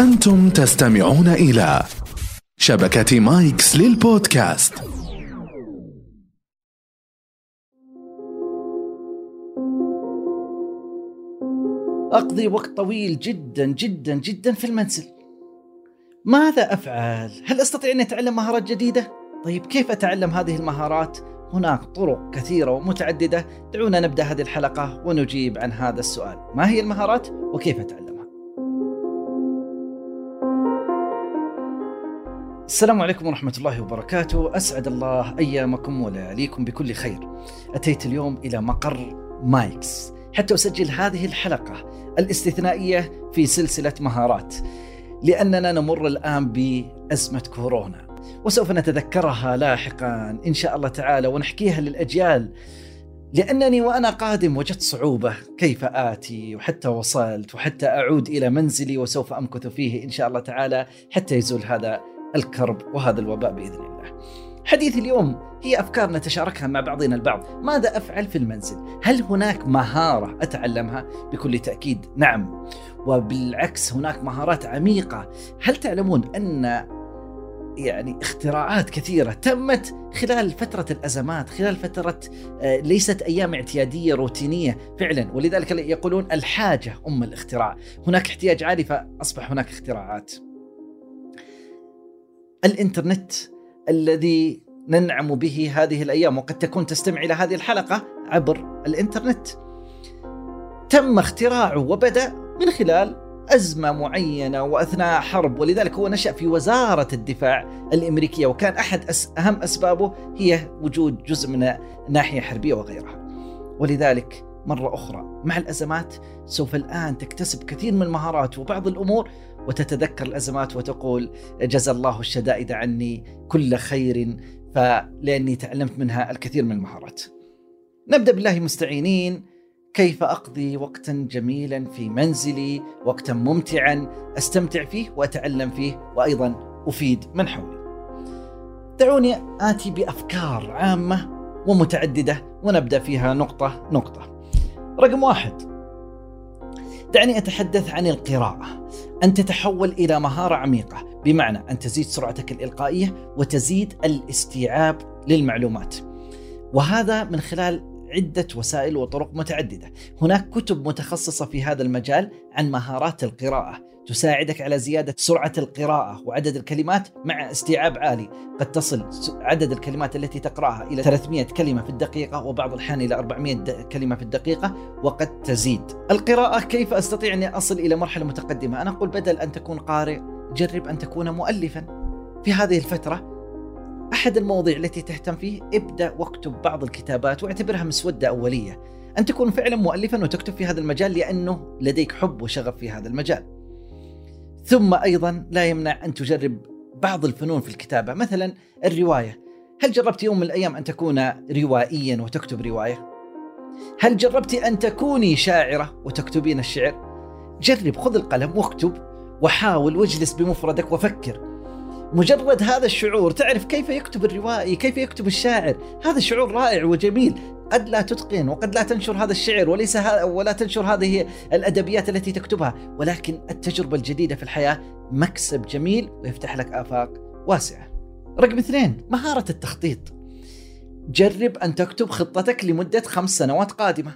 أنتم تستمعون إلى شبكة مايكس للبودكاست أقضي وقت طويل جدا جدا جدا في المنزل ماذا أفعل؟ هل أستطيع أن أتعلم مهارات جديدة؟ طيب كيف أتعلم هذه المهارات؟ هناك طرق كثيرة ومتعددة دعونا نبدأ هذه الحلقة ونجيب عن هذا السؤال ما هي المهارات وكيف أتعلمها؟ السلام عليكم ورحمة الله وبركاته. أسعد الله أيامكم ولياليكم بكل خير. أتيت اليوم إلى مقر مايكس. حتى أسجل هذه الحلقة الاستثنائية في سلسلة مهارات لأننا نمر الآن بأزمة كورونا وسوف نتذكرها لاحقا إن شاء الله تعالى ونحكيها للأجيال. لأنني وأنا قادم وجدت صعوبة كيف آتي وحتى وصلت وحتى أعود إلى منزلي وسوف أمكث فيه إن شاء الله تعالى حتى يزول هذا الكرب وهذا الوباء بإذن الله. حديث اليوم هي أفكار نتشاركها مع بعضنا البعض. ماذا أفعل في المنزل؟ هل هناك مهارة أتعلمها؟ بكل تأكيد نعم. وبالعكس هناك مهارات عميقة. هل تعلمون أن يعني اختراعات كثيرة تمت خلال فترة الأزمات خلال فترة آه، ليست أيام اعتيادية روتينية فعلا؟ ولذلك يقولون الحاجة أم الاختراع. هناك احتياج عالي فأصبح هناك اختراعات. الإنترنت الذي ننعم به هذه الأيام وقد تكون تستمع إلى هذه الحلقة عبر الإنترنت. تم اختراعه وبدأ من خلال أزمة معينة وأثناء حرب ولذلك هو نشأ في وزارة الدفاع الأمريكية وكان أحد أهم أسبابه هي وجود جزء من ناحية حربية وغيرها. ولذلك مرة أخرى مع الأزمات سوف الآن تكتسب كثير من المهارات وبعض الأمور وتتذكر الأزمات وتقول جزى الله الشدائد عني كل خير فلأني تعلمت منها الكثير من المهارات. نبدأ بالله مستعينين كيف أقضي وقتا جميلا في منزلي، وقتا ممتعا أستمتع فيه واتعلم فيه وأيضا أفيد من حولي. دعوني آتي بأفكار عامة ومتعددة ونبدأ فيها نقطة نقطة. رقم واحد دعني أتحدث عن القراءة. أن تتحول إلى مهارة عميقة. بمعنى أن تزيد سرعتك الإلقائية وتزيد الاستيعاب للمعلومات. وهذا من خلال عدة وسائل وطرق متعددة. هناك كتب متخصصة في هذا المجال عن مهارات القراءة. تساعدك على زيادة سرعة القراءة وعدد الكلمات مع استيعاب عالي. قد تصل عدد الكلمات التي تقرأها إلى 300 كلمة في الدقيقة وبعض الأحيان إلى 400 كلمة في الدقيقة وقد تزيد. القراءة كيف أستطيع أن أصل إلى مرحلة متقدمة؟ أنا أقول بدل أن تكون قارئ جرب أن تكون مؤلفا. في هذه الفترة أحد المواضيع التي تهتم فيه ابدأ واكتب بعض الكتابات واعتبرها مسودة أولية. أن تكون فعلا مؤلفا وتكتب في هذا المجال لأنه لديك حب وشغف في هذا المجال. ثم أيضا لا يمنع أن تجرب بعض الفنون في الكتابة مثلا الرواية هل جربت يوم من الأيام أن تكون روائيا وتكتب رواية؟ هل جربت أن تكوني شاعرة وتكتبين الشعر؟ جرب خذ القلم واكتب وحاول واجلس بمفردك وفكر مجرد هذا الشعور تعرف كيف يكتب الروائي كيف يكتب الشاعر هذا شعور رائع وجميل قد لا تتقن وقد لا تنشر هذا الشعر وليس ولا تنشر هذه الأدبيات التي تكتبها ولكن التجربة الجديدة في الحياة مكسب جميل ويفتح لك آفاق واسعة. رقم اثنين مهارة التخطيط. جرب أن تكتب خطتك لمدة خمس سنوات قادمة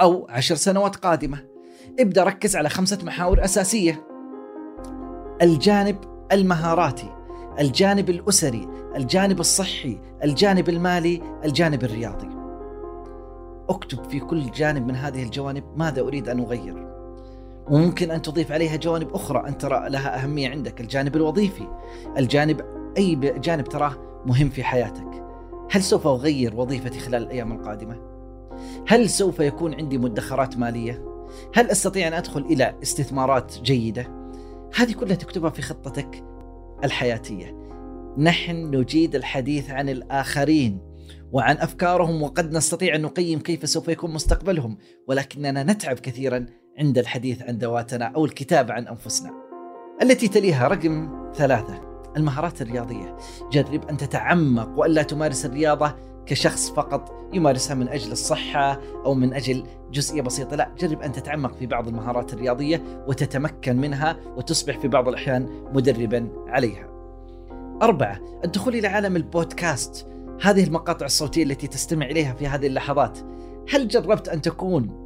أو عشر سنوات قادمة. ابدأ ركز على خمسة محاور أساسية الجانب المهاراتي الجانب الأسري الجانب الصحي الجانب المالي الجانب الرياضي. أكتب في كل جانب من هذه الجوانب ماذا أريد أن أغير. وممكن أن تضيف عليها جوانب أخرى انت ترى لها أهمية عندك. الجانب الوظيفي الجانب أي جانب تراه مهم في حياتك. هل سوف أغير وظيفتي خلال الأيام القادمة؟ هل سوف يكون عندي مدخرات مالية؟ هل أستطيع أن أدخل إلى استثمارات جيدة؟ هذه كلها تكتبها في خطتك الحياتية. نحن نجيد الحديث عن الآخرين وعن أفكارهم وقد نستطيع أن نقيم كيف سوف يكون مستقبلهم، ولكننا نتعب كثيرا عند الحديث عن ذواتنا أو الكتابه عن أنفسنا. التي تليها رقم ثلاثة المهارات الرياضية، جرب أن تتعمق والا تمارس الرياضة كشخص فقط يمارسها من أجل الصحة أو من أجل جزئية بسيطة، لا جرب أن تتعمق في بعض المهارات الرياضية وتتمكن منها وتصبح في بعض الأحيان مدربا عليها. أربعة الدخول إلى عالم البودكاست. هذه المقاطع الصوتية التي تستمع إليها في هذه اللحظات. هل جربت أن تكون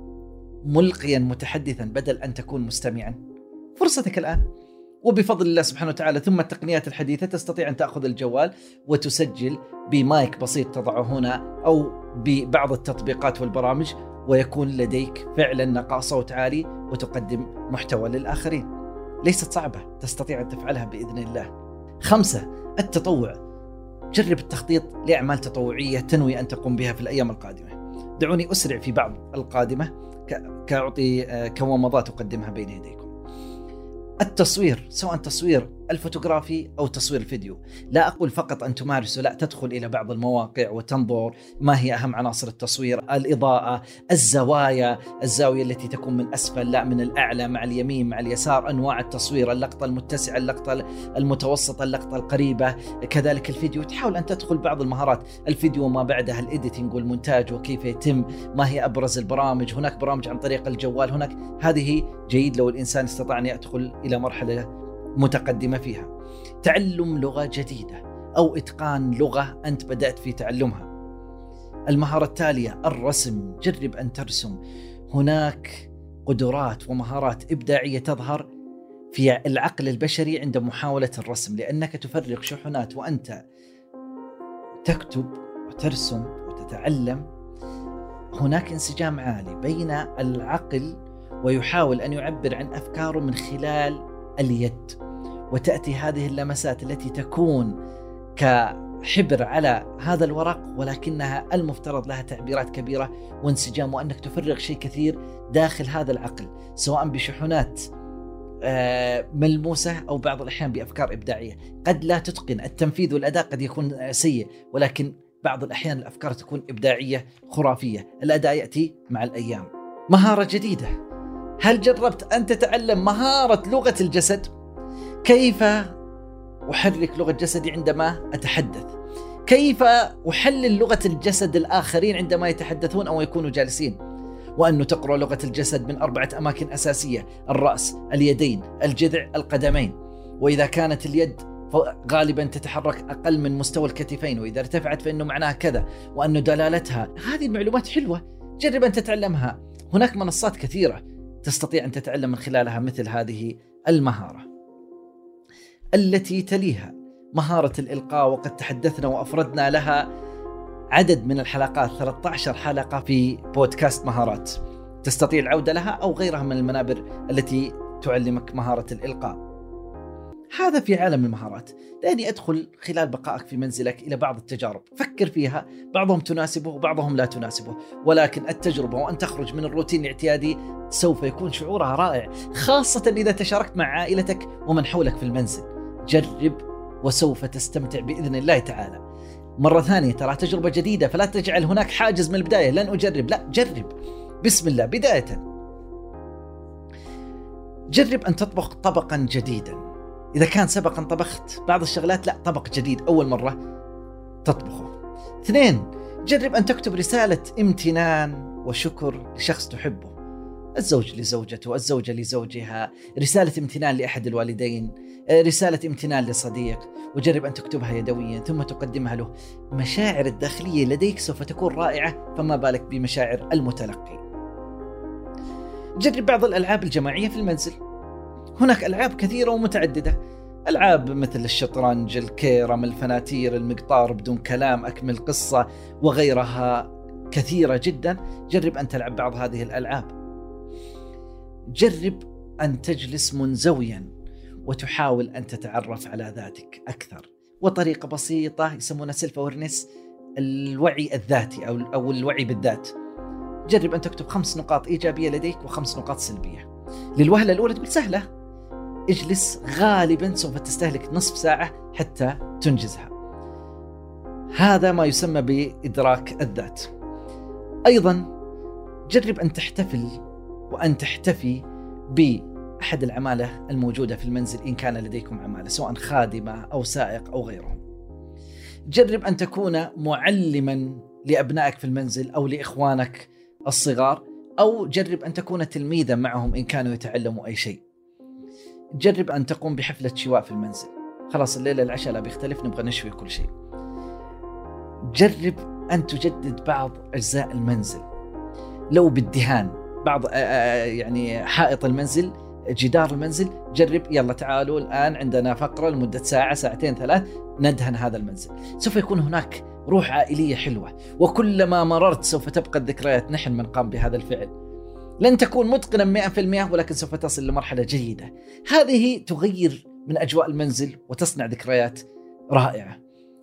ملقيا متحدثا بدل أن تكون مستمعا؟ فرصتك الآن. وبفضل الله سبحانه وتعالى ثم التقنيات الحديثة تستطيع أن تأخذ الجوال وتسجل بمايك بسيط تضعه هنا أو ببعض التطبيقات والبرامج ويكون لديك فعلا نقاء صوت عالي وتقدم محتوى للآخرين. ليست صعبة تستطيع أن تفعلها بإذن الله. خمسة التطوع. جرب التخطيط لأعمال تطوعية تنوي أن تقوم بها في الأيام القادمة. دعوني أسرع في بعض القادمة كأعطي آه، كومضات أقدمها بين يديكم. التصوير سواء تصوير الفوتوغرافي أو تصوير الفيديو، لا أقول فقط أن تمارسه، لا تدخل إلى بعض المواقع وتنظر ما هي أهم عناصر التصوير، الإضاءة، الزوايا، الزاوية التي تكون من أسفل لا من الأعلى مع اليمين مع اليسار، أنواع التصوير، اللقطة المتسعة، اللقطة المتوسطة، اللقطة القريبة، كذلك الفيديو، تحاول أن تدخل بعض المهارات، الفيديو وما بعدها ال editing والمونتاج وكيف يتم، ما هي أبرز البرامج، هناك برامج عن طريق الجوال، هناك هذه جيد لو الإنسان استطاع أن يدخل إلى مرحلة متقدمة فيها. تعلم لغة جديدة أو إتقان لغة أنت بدأت في تعلمها. المهارة التالية الرسم، جرب أن ترسم. هناك قدرات ومهارات إبداعية تظهر في العقل البشري عند محاولة الرسم لأنك تفرغ شحنات وأنت تكتب وترسم وتتعلم هناك انسجام عالي بين العقل ويحاول أن يعبر عن افكاره من خلال اليد وتأتي هذه اللمسات التي تكون كحبر على هذا الورق ولكنها المفترض لها تعبيرات كبيرة وانسجام وأنك تفرغ شيء كثير داخل هذا العقل سواء بشحنات آه، ملموسة أو بعض الأحيان بأفكار إبداعية، قد لا تتقن التنفيذ والأداء قد يكون سيء ولكن بعض الأحيان الأفكار تكون إبداعية خرافية، الأداء يأتي مع الأيام. مهارة جديدة هل جربت أن تتعلم مهارة لغة الجسد؟ كيف أحرك لغة جسدي عندما أتحدث؟ كيف أحلل لغة الجسد الآخرين عندما يتحدثون أو يكونوا جالسين؟ وأنه تقرأ لغة الجسد من أربعة أماكن أساسية الرأس اليدين الجذع القدمين. وإذا كانت اليد غالبا تتحرك أقل من مستوى الكتفين وإذا ارتفعت فإنه معناها كذا وأنه دلالتها. هذه المعلومات حلوة. جرب أن تتعلمها. هناك منصات كثيرة تستطيع أن تتعلم من خلالها مثل هذه المهارة. التي تليها. مهارة الإلقاء وقد تحدثنا وأفردنا لها عدد من الحلقات 13 حلقة في بودكاست مهارات. تستطيع العودة لها أو غيرها من المنابر التي تعلمك مهارة الإلقاء. هذا في عالم المهارات. دعني أدخل خلال بقائك في منزلك إلى بعض التجارب. فكر فيها. بعضهم تناسبه وبعضهم لا تناسبه. ولكن التجربة وأن تخرج من الروتين الاعتيادي سوف يكون شعورها رائع خاصة إذا تشاركت مع عائلتك ومن حولك في المنزل. جرب وسوف تستمتع بإذن الله تعالى. مرة ثانية ترى تجربة جديدة فلا تجعل هناك حاجز من البداية. لن أجرب. لا جرب. بسم الله. بداية. جرب أن تطبخ طبقا جديدا. إذا كان سبقا طبخت بعض الشغلات لا طبق جديد أول مرة تطبخه. اثنين جرب أن تكتب رسالة امتنان وشكر لشخص تحبه. الزوج لزوجته الزوجة لزوجها رسالة امتنان لأحد الوالدين رسالة امتنان لصديق. وجرب أن تكتبها يدويا ثم تقدمها له. مشاعر الداخلية لديك سوف تكون رائعة فما بالك بمشاعر المتلقي. جرب بعض الألعاب الجماعية في المنزل. هناك ألعاب كثيرة ومتعددة. ألعاب مثل الشطرنج الكيرم الفناتير المقطار بدون كلام أكمل قصة وغيرها كثيرة جدا. جرب أن تلعب بعض هذه الألعاب. جرب أن تجلس منزويا وتحاول أن تتعرف على ذاتك أكثر. وطريقة بسيطة يسمونها self awareness الوعي الذاتي أو أو الوعي بالذات. جرب أن تكتب خمس نقاط إيجابية لديك وخمس نقاط سلبية. للوهلة الأولى تقول سهلة. اجلس غالبا سوف تستهلك نصف ساعة حتى تنجزها. هذا ما يسمى بإدراك الذات. أيضا جرب أن تحتفل وأن تحتفي ب أحد العمالة الموجودة في المنزل إن كان لديكم عمالة سواء خادمة أو سائق أو غيرهم جرب أن تكون معلما لأبنائك في المنزل أو لإخوانك الصغار أو جرب أن تكون تلميذا معهم إن كانوا يتعلموا أي شيء. جرب أن تقوم بحفلة شواء في المنزل. خلاص الليلة العشاء لا بيختلف نبغى نشوي كل شيء. جرب أن تجدد بعض أجزاء المنزل. لو بالدهان بعض آه، آه، يعني حائط المنزل جدار المنزل جرب يلا تعالوا الآن عندنا فقرة لمدة ساعة ساعتين ثلاث ندهن هذا المنزل. سوف يكون هناك روح عائلية حلوة وكلما مررت سوف تبقى الذكريات نحن من قام بهذا الفعل. لن تكون متقنا 100% ولكن سوف تصل لمرحلة جيدة. هذه تغير من أجواء المنزل وتصنع ذكريات رائعة.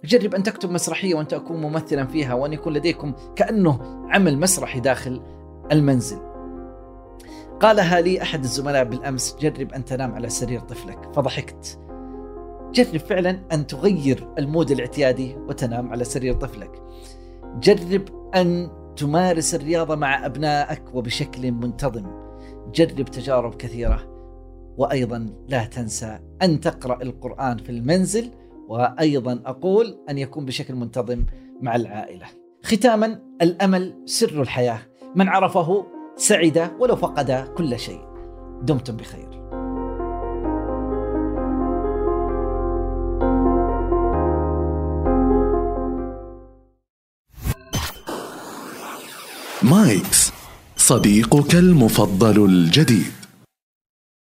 جرب أن تكتب مسرحية وانت تكون ممثلا فيها وأن يكون لديكم كأنه عمل مسرحي داخل المنزل. قالها لي أحد الزملاء بالأمس جرب أن تنام على سرير طفلك. فضحكت. جرب فعلا أن تغير المود الاعتيادي وتنام على سرير طفلك. جرب أن تمارس الرياضة مع أبنائك وبشكل منتظم. جرب تجارب كثيرة. وأيضا لا تنسى أن تقرأ القرآن في المنزل. وأيضا أقول أن يكون بشكل منتظم مع العائلة. ختاما الأمل سر الحياة. من عرفه سعد ولو فقد كل شيء. دمتم بخير. مايكس صديقك المفضل الجديد.